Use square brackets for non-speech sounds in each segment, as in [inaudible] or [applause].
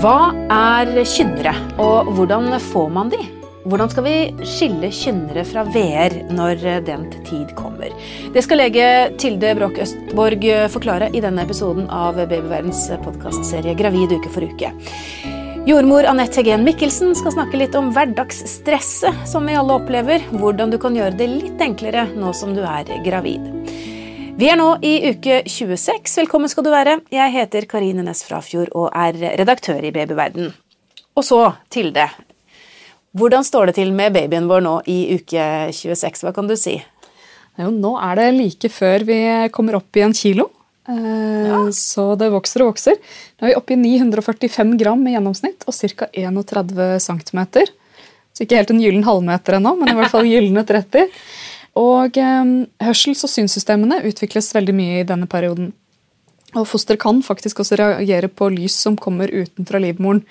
Hva er kynnere, og hvordan får man de? Hvordan skal vi skille kynnere fra VR når den tid kommer? Det skal lege Tilde Bråk Østborg forklare i denne episoden av Babyverdens podkastserie Gravid uke for uke. Jordmor Anette Hegen Mikkelsen skal snakke litt om hverdagsstresset som vi alle opplever. Hvordan du kan gjøre det litt enklere nå som du er gravid. Vi er nå i uke 26. Velkommen skal du være. Jeg heter Karine Næss Frafjord og er redaktør i Babyverden. Og så, Tilde. Hvordan står det til med babyen vår nå i uke 26? Hva kan du si? Jo, nå er det like før vi kommer opp i en kilo. Eh, ja. Så det vokser og vokser. Nå er vi oppe i 945 gram i gjennomsnitt og ca. 31 cm. Så ikke helt en gyllen halvmeter ennå, men i hvert fall gylne 30. Og eh, hørsels- og synssystemene utvikles veldig mye i denne perioden. Og Foster kan faktisk også reagere på lys som kommer utenfra livmoren.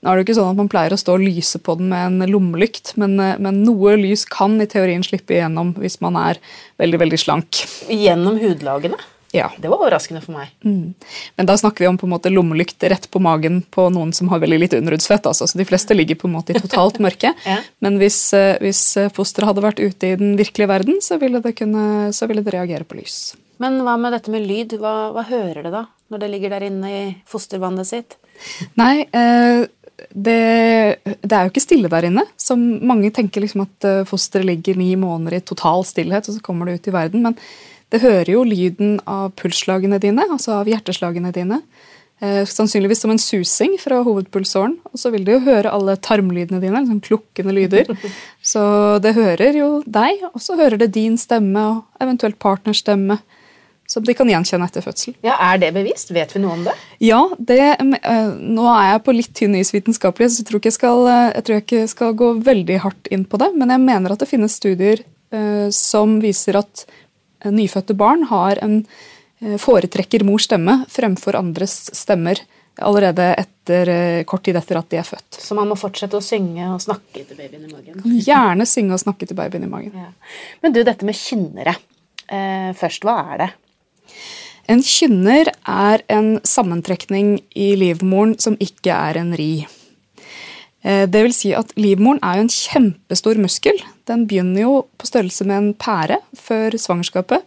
Nå er det jo ikke sånn at Man pleier å stå og lyse på den med en lommelykt, men, eh, men, noe lys kan i teorien slippe igjennom hvis man er veldig veldig slank. Gjennom hudlagene? Ja. Det var overraskende for meg. Mm. Men da snakker vi om på en måte lommelykt rett på magen på noen som har veldig litt underhudsfett. Altså. Så de fleste ligger på en måte i totalt mørke. [laughs] ja. Men hvis, eh, hvis eh, fosteret hadde vært ute i den virkelige verden, så ville, det kunne, så ville det reagere på lys. Men hva med dette med lyd? Hva, hva hører det da, når det ligger der inne i fostervannet sitt? Nei, eh, det, det, er jo ikke stille der inne. Som mange tenker liksom at fosteret ligger ni måneder i total stillhet, og så kommer det ut i verden. men det hører jo lyden av pulsslagene dine, altså av hjerteslagene dine. Eh, sannsynligvis som en susing fra hovedpulsåren. Og så vil det jo høre alle tarmlydene dine, liksom klukkende lyder. [laughs] Så det hører jo deg, og så hører det din stemme og eventuelt partners stemme. Som de kan gjenkjenne etter fødsel. Ja, Er det bevisst? Vet vi noe om det? Ja, det, uh, Nå er jeg på litt tynn is vitenskapelig, så jeg tror, ikke jeg, skal, uh, jeg tror jeg ikke skal gå veldig hardt inn på det. Men jeg mener at det finnes studier som viser at nyfødte barn har en eh, foretrekker mors stemme fremfor andres stemmer allerede etter, eh, kort tid etter at de er født. Så man må fortsette å synge og snakke til babyen i magen? Gjerne synge og snakke til babyen i magen. Ja. Men du, dette med kynnere. Eh, først, hva er det? En kynner er en sammentrekning i livmoren som ikke er en ri. Eh, det vil si at Livmoren er jo en kjempestor muskel. Den begynner jo på størrelse med en pære før svangerskapet.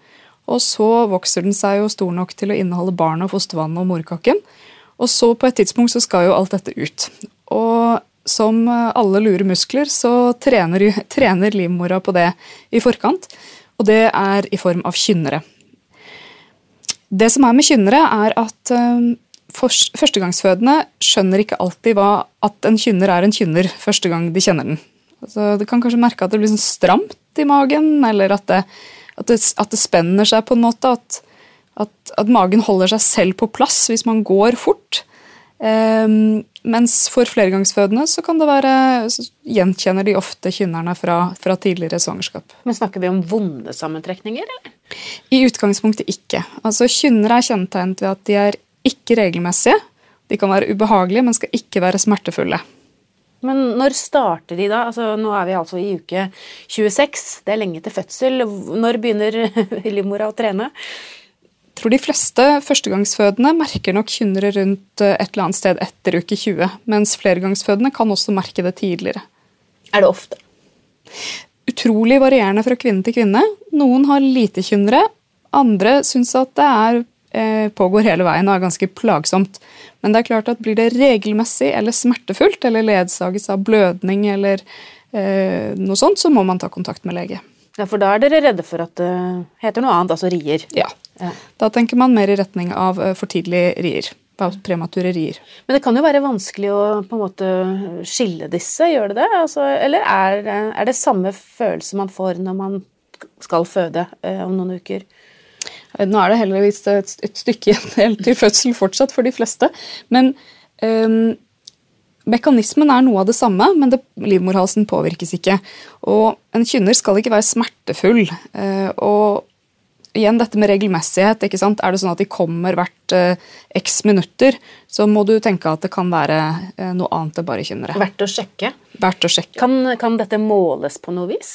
Og så vokser den seg jo stor nok til å inneholde barnet fostervannet og morkaken. Og så på et tidspunkt så skal jo alt dette ut. Og som alle lure muskler så trener, [laughs] trener livmora på det i forkant. Og det er i form av kynnere. Det som er med kynnere, er at eh, førstegangsfødende skjønner ikke alltid hva at en kynner er en kynner første gang de kjenner den. Altså, du kan kanskje merke at det blir sånn stramt i magen, eller at det, at det, at det spenner seg på en måte. At, at, at, magen holder seg selv på plass hvis man går fort. Um, mens for flergangsfødende så kan det være, gjenkjenner de ofte kynnerne fra, fra, tidligere svangerskap. Men Snakker vi om vonde sammentrekninger, eller? I utgangspunktet ikke. Altså Kynner er kjennetegnet ved at de er ikke regelmessige. De kan være ubehagelige, men skal ikke være smertefulle. Men når starter de da? Altså, nå er vi altså i uke 26. Det er lenge til fødsel. Når begynner [laughs] livmora å trene? Jeg tror de fleste førstegangsfødende merker nok kynnere rundt eh, et eller annet sted etter uke 20, mens flergangsfødende kan også merke det tidligere. Er det ofte? Utrolig varierende fra kvinne til kvinne. Noen har lite kynnere, andre syns at det er pågår hele veien og er ganske plagsomt. Men det er klart at blir det regelmessig eller smertefullt eller ledsages av blødning eller eh, noe sånt, så må man ta kontakt med lege. Ja, For da er dere redde for at det heter noe annet, altså rier? Ja. ja. Da tenker man mer i retning av eh, for tidlig rier. Premature rier. Men det kan jo være vanskelig å på en måte skille disse, gjør det det? Altså, eller er, er, det samme følelse man får når man skal føde eh, om noen uker? Nå er det heldigvis et, et stykke igjen [laughs] helt til fødsel fortsatt for de fleste. Men um, mekanismen er noe av det samme, men det, livmorhalsen påvirkes ikke. Og en kynner skal ikke være smertefull. Uh, og igjen dette med regelmessighet. ikke sant? Er det sånn at de kommer hvert uh, x minutter, så må du tenke at det kan være uh, noe annet enn bare kynnere. Verdt å sjekke? Verdt å sjekke. Kan, kan dette måles på noe vis?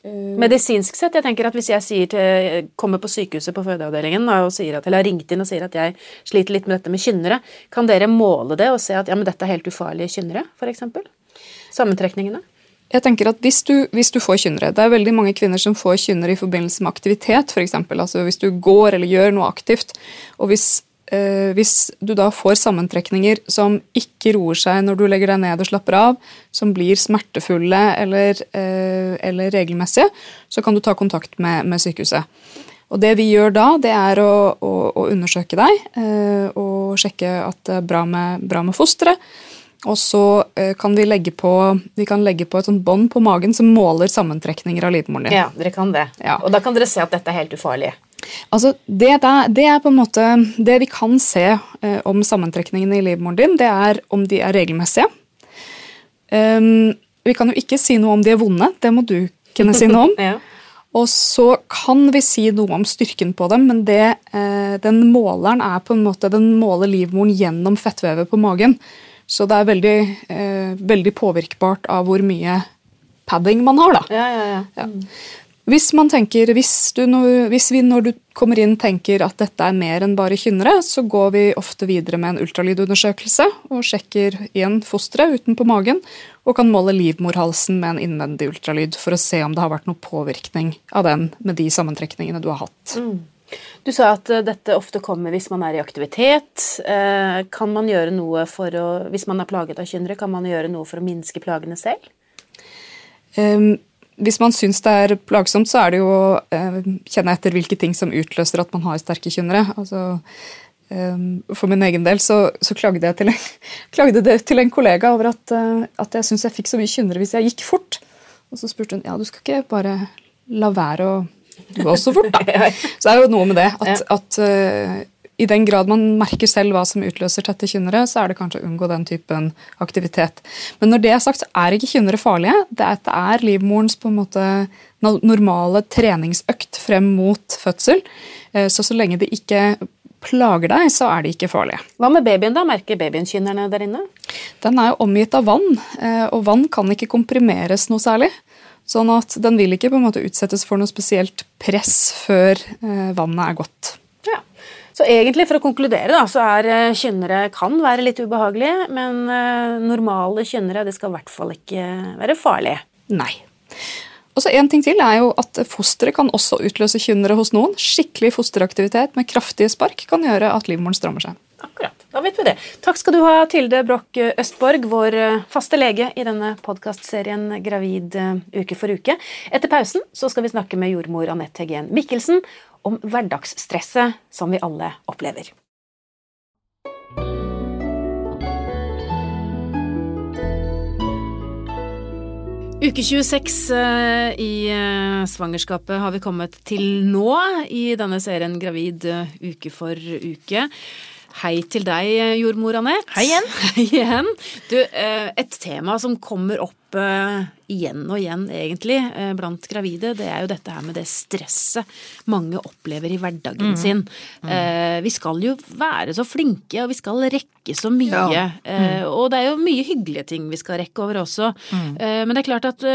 Medisinsk sett, jeg tenker at hvis jeg til, kommer på sykehuset på fødeavdelingen og at, eller har ringt inn og sier at jeg sliter litt med dette med kynnere, kan dere måle det og se at ja, men dette er helt ufarlige kynnere, f.eks.? Sammentrekningene? Jeg tenker at hvis du, hvis du, får kynnere Det er veldig mange kvinner som får kynnere i forbindelse med aktivitet, f.eks. Altså hvis du går eller gjør noe aktivt. Og hvis, eh, hvis, du da får sammentrekninger som ikke roer seg når du legger deg ned og slapper av, som blir smertefulle eller, eh, eller regelmessige, så kan du ta kontakt med, med, sykehuset. Og det vi gjør da, det er å, å, å undersøke deg eh, og sjekke at det er bra med, bra med fosteret. Og så eh, kan vi legge på, vi kan legge på et sånt bånd på magen som måler sammentrekninger av livmoren din. Ja, dere kan det. Ja. Og da kan dere se at dette er helt ufarlig. Altså, det, der, det, er på en måte Det vi kan se eh, om sammentrekningene i livmoren din, det er om de er regelmessige. Um, vi kan jo ikke si noe om de er vonde. Det må du kunne si noe om. [laughs] ja. Og så kan vi si noe om styrken på dem, men det, eh, den måleren er på en måte, den måler livmoren gjennom fettvevet på magen. Så det er veldig, eh, veldig påvirkbart av hvor mye padding man har, da. Ja, ja, ja. ja. Hvis man tenker, hvis, du, hvis, vi når du kommer inn tenker at dette er mer enn bare kynnere, så går vi ofte videre med en ultralydundersøkelse og sjekker igjen fosteret utenpå magen og kan måle livmorhalsen med en innvendig ultralyd for å se om det har vært noe påvirkning av den med de sammentrekningene du har hatt. Mm. Du sa at eh, dette ofte kommer hvis man er i aktivitet. Eh, kan man gjøre noe for å, Hvis man er plaget av kynnere, kan man gjøre noe for å minske plagene selv? Um, hvis man syns det er plagsomt, så er det jo å eh, kjenne etter hvilke ting som utløser at man har sterke kynnere. Altså, eh, for min egen del så, så klagde jeg til en, [laughs] klagde det til en kollega over at, uh, at jeg syntes jeg fikk så mye kynnere hvis jeg gikk fort. Og så spurte hun ja, du skal ikke bare la være å gå så fort, da. [laughs] Så det er jo noe med det at, at uh, i den grad man merker selv hva som utløser tette kynnere, så er det kanskje å unngå den typen aktivitet. Men når det er sagt, så er ikke kynnere farlige. Det er, det er livmorens på en måte normale treningsøkt frem mot fødsel. Uh, så så lenge det ikke plager deg, så er de ikke farlige. Hva med babyen, da? Merker babyen kynnerne der inne? Den er jo omgitt av vann, uh, og vann kan ikke komprimeres noe særlig. Sånn at den vil ikke på en måte utsettes for noe spesielt press før eh, vannet er gått. Så egentlig, for å konkludere, da, så er eh, kynnere kan være litt ubehagelige, men eh, normale kynnere det skal i hvert fall ikke være farlige. Nei. Og så En ting til er jo at fosteret kan også utløse kynnere hos noen. Skikkelig fosteraktivitet med kraftige spark kan gjøre at livmoren strammer seg. Akkurat. Da vet vi det. Takk skal du ha, Tilde Broch Østborg, vår eh, faste lege i denne podkastserien Gravid eh, uke for uke. Etter pausen så skal vi snakke med jordmor Anette Heggen Mikkelsen om hverdagsstresset som vi alle opplever. Uke 26 uh, i svangerskapet har vi kommet til nå i denne serien Gravid uke for uke. Hei til deg, jordmor Anette. Hei igjen. [laughs] Hei igjen. Du, et tema som kommer opp igjen og igjen, egentlig, blant gravide, det er jo dette her med det stresset mange opplever i hverdagen mm. sin. Mm. Vi skal jo være så flinke, og vi skal rekke så mye. Ja. Mm. Og det er jo mye hyggelige ting vi skal rekke over også. Mm. Men det er klart at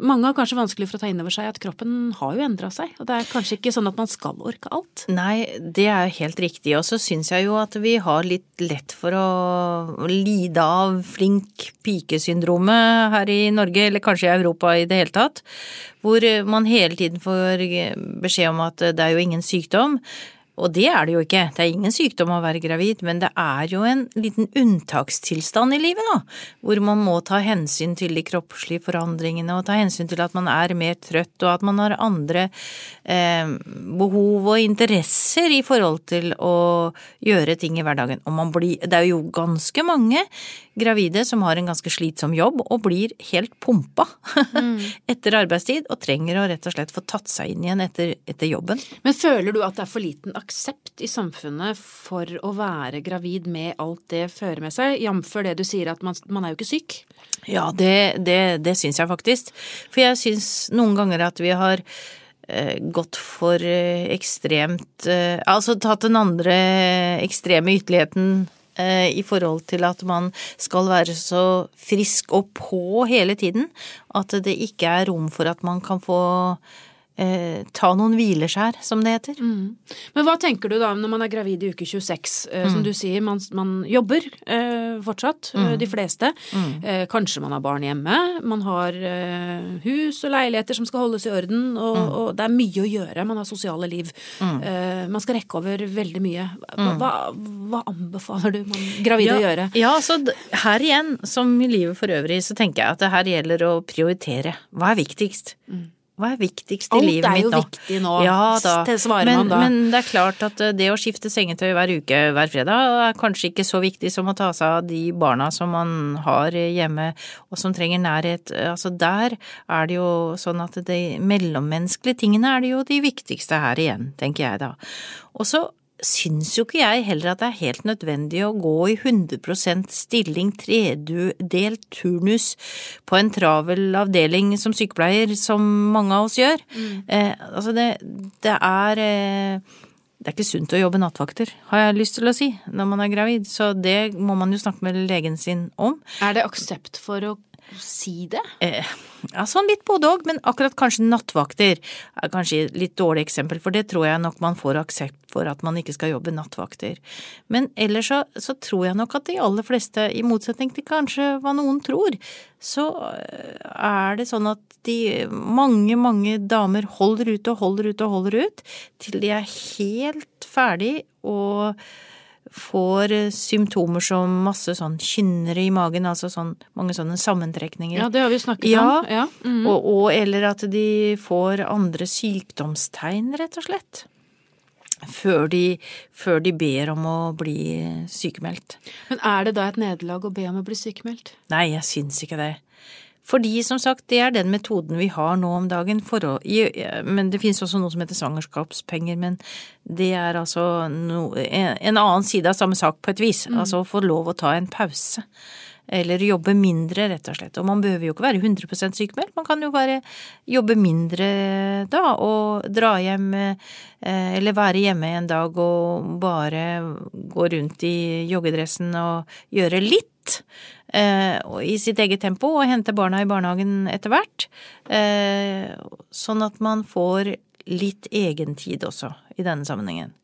mange har kanskje vanskelig for å ta inn over seg at kroppen har jo endra seg. Og det er kanskje ikke sånn at man skal orke alt. Nei, det er helt riktig. Og så syns jeg jo at vi har litt lett for å lide av flink pike-syndromet her i Norge, eller kanskje i Europa i det hele tatt. Hvor man hele tiden får beskjed om at det er jo ingen sykdom. Og det er det jo ikke. Det er ingen sykdom å være gravid, men det er jo en liten unntakstilstand i livet, da. Hvor man må ta hensyn til de kroppslige forandringene, og ta hensyn til at man er mer trøtt, og at man har andre eh, behov og interesser i forhold til å gjøre ting i hverdagen. Og man blir Det er jo ganske mange gravide som har en ganske slitsom jobb og blir helt pumpa mm. [laughs] etter arbeidstid og trenger å rett og slett få tatt seg inn igjen etter, etter, jobben. Men føler du at det er for liten aksept i samfunnet for å være gravid med alt det fører med seg, jf. det du sier at man, man, er jo ikke syk? Ja, det, det, det syns jeg faktisk. For jeg syns noen ganger at vi har eh, gått for eh, ekstremt eh, Altså tatt den andre ekstreme ytterligheten i forhold til at man skal være så frisk og på hele tiden at det ikke er rom for at man kan få eh, ta noen hvileskjær, som det heter. Mm. Men hva tenker du da når man er gravid i uke 26? Eh, Som du sier, man, man jobber eh, fortsatt, mm. de fleste. Eh, kanskje man har barn hjemme. Man har eh, hus og leiligheter som skal holdes i orden, og, og det er mye å gjøre. Man har sosiale liv. Eh, man skal rekke over veldig mye. Hva, hva, hva anbefaler du man gravide å gjøre? Ja, så her igjen, som i livet for øvrig, så tenker jeg at det her gjelder å prioritere. Hva er viktigst? Hva er viktigst i Alt livet er mitt jo nå? viktig nå, Ja da. svarer men, man da. Men det er klart at eh, det å skifte sengetøy hver uke hver fredag er kanskje ikke så viktig som å ta seg av de barna som man har hjemme og som trenger nærhet. Altså der er det jo sånn at de mellommenneskelige tingene er det jo de viktigste her igjen, tenker jeg da. Og så syns jo ikke jeg heller at det er helt nødvendig å gå i 100% stilling tredelt turnus på en travel avdeling som sykepleier, som mange av oss gjør. Eh, altså det, det er eh, det er ikke sunt å jobbe nattvakter, har jeg lyst til å si, når man er gravid, så det må man jo snakke med legen sin om. Er det aksept for å si det? Eh, ja, sånn litt både òg, men akkurat kanskje nattvakter er kanskje et litt dårlig eksempel, for det tror jeg nok man får aksept for at man ikke skal jobbe nattvakter. Men ellers så, så tror jeg nok at de aller fleste, i motsetning til kanskje hva noen tror, så eh, er det sånn at de mange, mange damer holder ut og holder ut og holder ut til de er helt ferdig og får eh, symptomer som masse sånn kynnere i magen, altså sånn mange sånne sammentrekninger. Ja, det har vi snakket Ja, om. Ja. Mm. og, og eller at de får andre sykdomstegn, rett og slett. Før de, før de ber om å bli sykemeldt. Men er det da et nederlag å be om å bli sykemeldt? Nei, jeg syns ikke det. Fordi, som sagt, det er den metoden vi har nå om dagen. Å, men det finnes også noe som heter svangerskapspenger, men det er altså no, en, en annen side av samme sak på et vis. Altså å få lov å ta en pause. Eller jobbe mindre, rett og slett. Og man behøver jo ikke være 100% sykemeldt, man kan jo bare jobbe mindre da, og dra hjem eh, eller være hjemme en dag og bare gå rundt i joggedressen og gjøre litt i sitt eget tempo og hente barna i barnehagen etter hvert. Eh, sånn at man får litt egentid også i denne sammenhengen.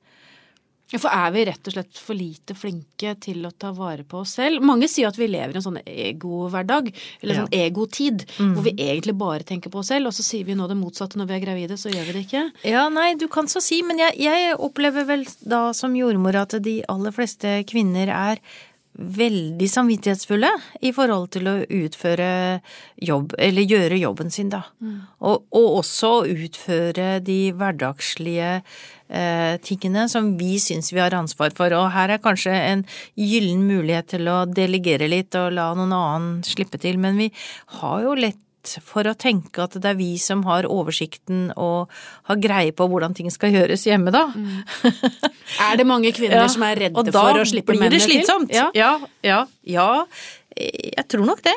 Ja, For er vi rett og slett for lite flinke til å ta vare på oss selv? Mange sier at vi lever i en sånn egohverdag, eller sånn egotid, hvor vi egentlig bare tenker på oss selv, og så sier vi nå det motsatte når vi er gravide, så gjør vi det ikke. Ja, nei, du kan så si, men jeg, jeg opplever vel da som jordmor at de aller fleste kvinner er veldig samvittighetsfulle i forhold til å utføre jobb, eller gjøre jobben sin, da. Og, og også utføre de hverdagslige eh, tingene som vi syns vi har ansvar for. Og her er kanskje en gyllen mulighet til å delegere litt og la noen annen slippe til, men vi har jo lett for å tenke at det er vi som har oversikten og har greie på hvordan ting skal gjøres hjemme, da. Er det mange kvinner [laughs] Ja, som er redde for å slippe blir mennene det slitsomt. til? Ja. ja, ja, ja. Jeg tror nok det.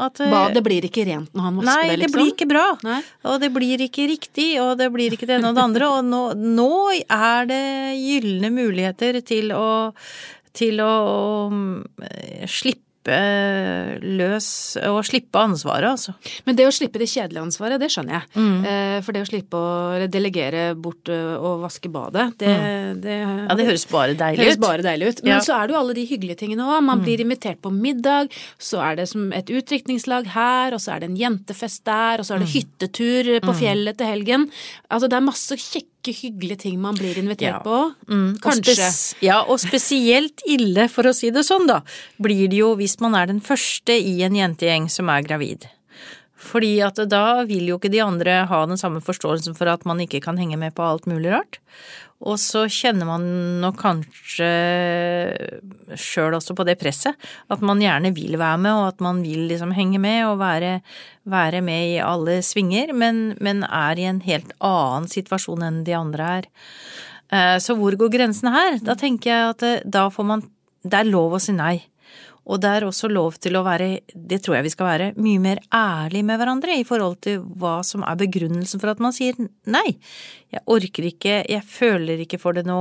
At, eh, det blir ikke rent når han vasker Nei, det, det liksom? blir ikke bra. Nei. Og det blir ikke riktig, og det blir ikke det ene og det andre. Og nå, nå er det gylne muligheter til å, til å um, slippe løs og slippe ansvaret, altså. Men det å slippe det kjedelige ansvaret, det skjønner jeg. Mm. Eh, For det å slippe å delegere bort og vaske badet, det, det Mm. Ja, det høres bare deilig høres ut. bare deilig ut. Men Ja. Mm. så er det jo alle de hyggelige tingene òg. Man blir invitert på middag, så er det som et utdrikningslag her, og så er det en jentefest der, og så er Mm. det hyttetur på fjellet til helgen. Altså det er masse kjekke, hyggelige ting man blir invitert Ja. på. Mm, Kanskje. Og Ja, og spesielt ille, for å si det sånn, da, blir det jo hvis man er den første i en jentegjeng som er gravid. Fordi at da vil jo ikke de andre ha den samme forståelsen for at man ikke kan henge med på alt mulig rart. Og så kjenner man nok kanskje sjøl også på det presset, at man gjerne vil være med, og at man vil liksom henge med og være, være med i alle svinger, men, men er i en helt annen situasjon enn de andre er. Eh, Så hvor går grensen her? Da tenker jeg at det, da får man Det er lov å si nei. Og det er også lov til å være, det tror jeg vi skal være, mye mer ærlig med hverandre i forhold til hva som er begrunnelsen for at man sier nei. Jeg orker ikke, jeg føler ikke for det nå,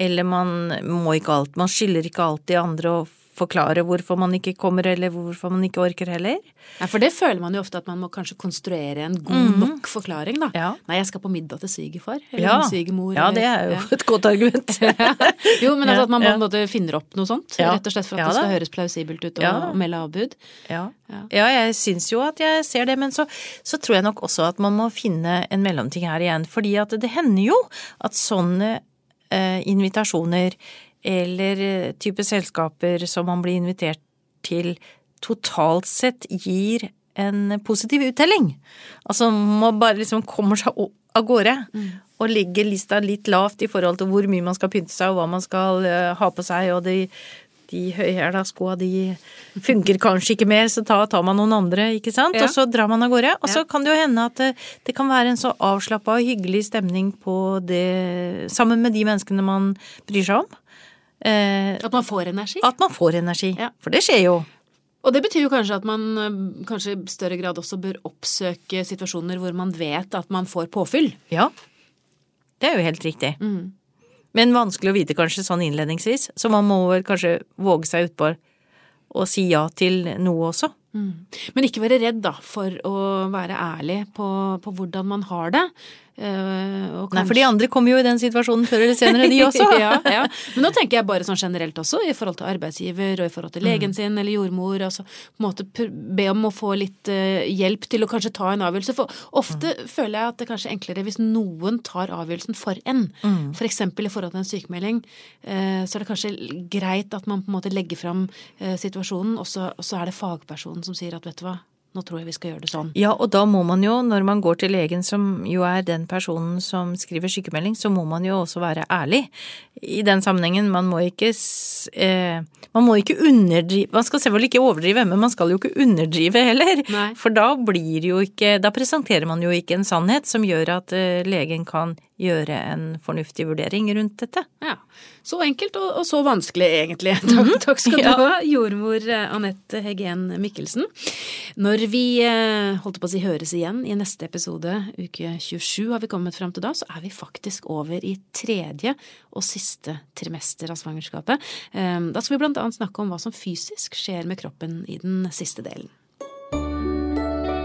eller man må ikke alt, man skylder ikke alltid andre å forklare hvorfor man ikke kommer, eller hvorfor man ikke orker heller. Ja, For det føler man jo ofte at man må kanskje konstruere en god nok forklaring, da. Ja. Nei, jeg skal på middag til svigerfar eller Ja, svigermor. ja det er jo ja. [laughs] et godt argument. [laughs] Jo, men altså at man på en måte finner opp noe sånt, Ja. rett og slett for at det skal høres plausibelt ut og, og melde avbud. Ja. Ja. ja, jeg syns jo at jeg ser det, men så, så tror jeg nok også at man må finne en mellomting her igjen. Fordi at det hender jo at sånne eh, invitasjoner eller eh, type selskaper som man blir invitert til, totalt sett gir en positiv uttelling. Altså man bare liksom kommer seg av gårde. Og legger lista litt lavt i forhold til hvor mye man skal pynte seg og hva man skal eh, ha på seg, og de, de høyhæla skoa de funker kanskje ikke mer, så tar man noen andre, ikke sant. Ja. Og så drar man av gårde. Og så Ja. kan det jo hende at det, det kan være en så avslappa og hyggelig stemning på det sammen med de menneskene man bryr seg om. Eh, At man får energi. at man får energi. Ja. For det skjer jo. Og det betyr jo kanskje at man øh, kanskje i større grad også bør oppsøke situasjoner hvor man vet at man får påfyll. Ja. Det er jo helt riktig. Mm. Men vanskelig å vite kanskje sånn innledningsvis, så man må vel kanskje våge seg utpå og si ja til noe også. Men ikke være redd, da, for å være ærlig på, på hvordan man har det. Og Nei, for de andre kommer jo i den situasjonen før eller senere, de [laughs] også. ja, ja. Men nå tenker jeg bare sånn generelt også, i forhold til arbeidsgiver og i forhold til legen sin eller jordmor. Altså på en måte be om å få litt uh, hjelp til å kanskje ta en avgjørelse. For ofte føler jeg at det kanskje er enklere hvis noen tar avgjørelsen for en. For eksempel i forhold til en sykemelding, uh, så er det kanskje greit at man på en måte legger fram situasjonen, og så, og så er det fagpersonen som sier at vet du hva, nå tror jeg vi skal gjøre det sånn. Ja, og da må man jo, når man går til legen, som jo er den personen som skriver sykemelding, så må man jo også være ærlig i den sammenhengen. Man må ikke eh, Man må ikke underdrive Man skal selvfølgelig ikke overdrive, men man skal jo ikke underdrive heller. Nei. For da blir jo ikke Da presenterer man jo ikke en sannhet som gjør at eh, legen kan gjøre en fornuftig vurdering rundt dette. Ja. Så enkelt og, og så vanskelig, egentlig. [laughs] Takk, takk skal du Ja. ha, jordmor eh, Anette Heggen Mikkelsen. Når vi eh, holdt på å si høres igjen i neste episode, uke 27 har vi kommet fram til da, så er vi faktisk over i tredje og siste trimester av svangerskapet. Eh, Da skal vi blant annet snakke om hva som fysisk skjer med kroppen i den siste delen.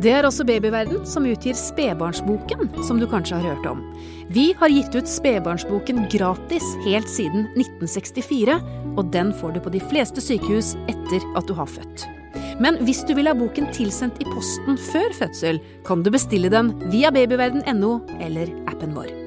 Det er også Babyverden som utgir Spedbarnsboken, som du kanskje har hørt om. Vi har gitt ut Spedbarnsboken gratis helt siden 1964, og den får du på de fleste sykehus etter at du har født. Men hvis du vil ha boken tilsendt i posten før fødsel, kan du bestille den via babyverden.no eller appen vår.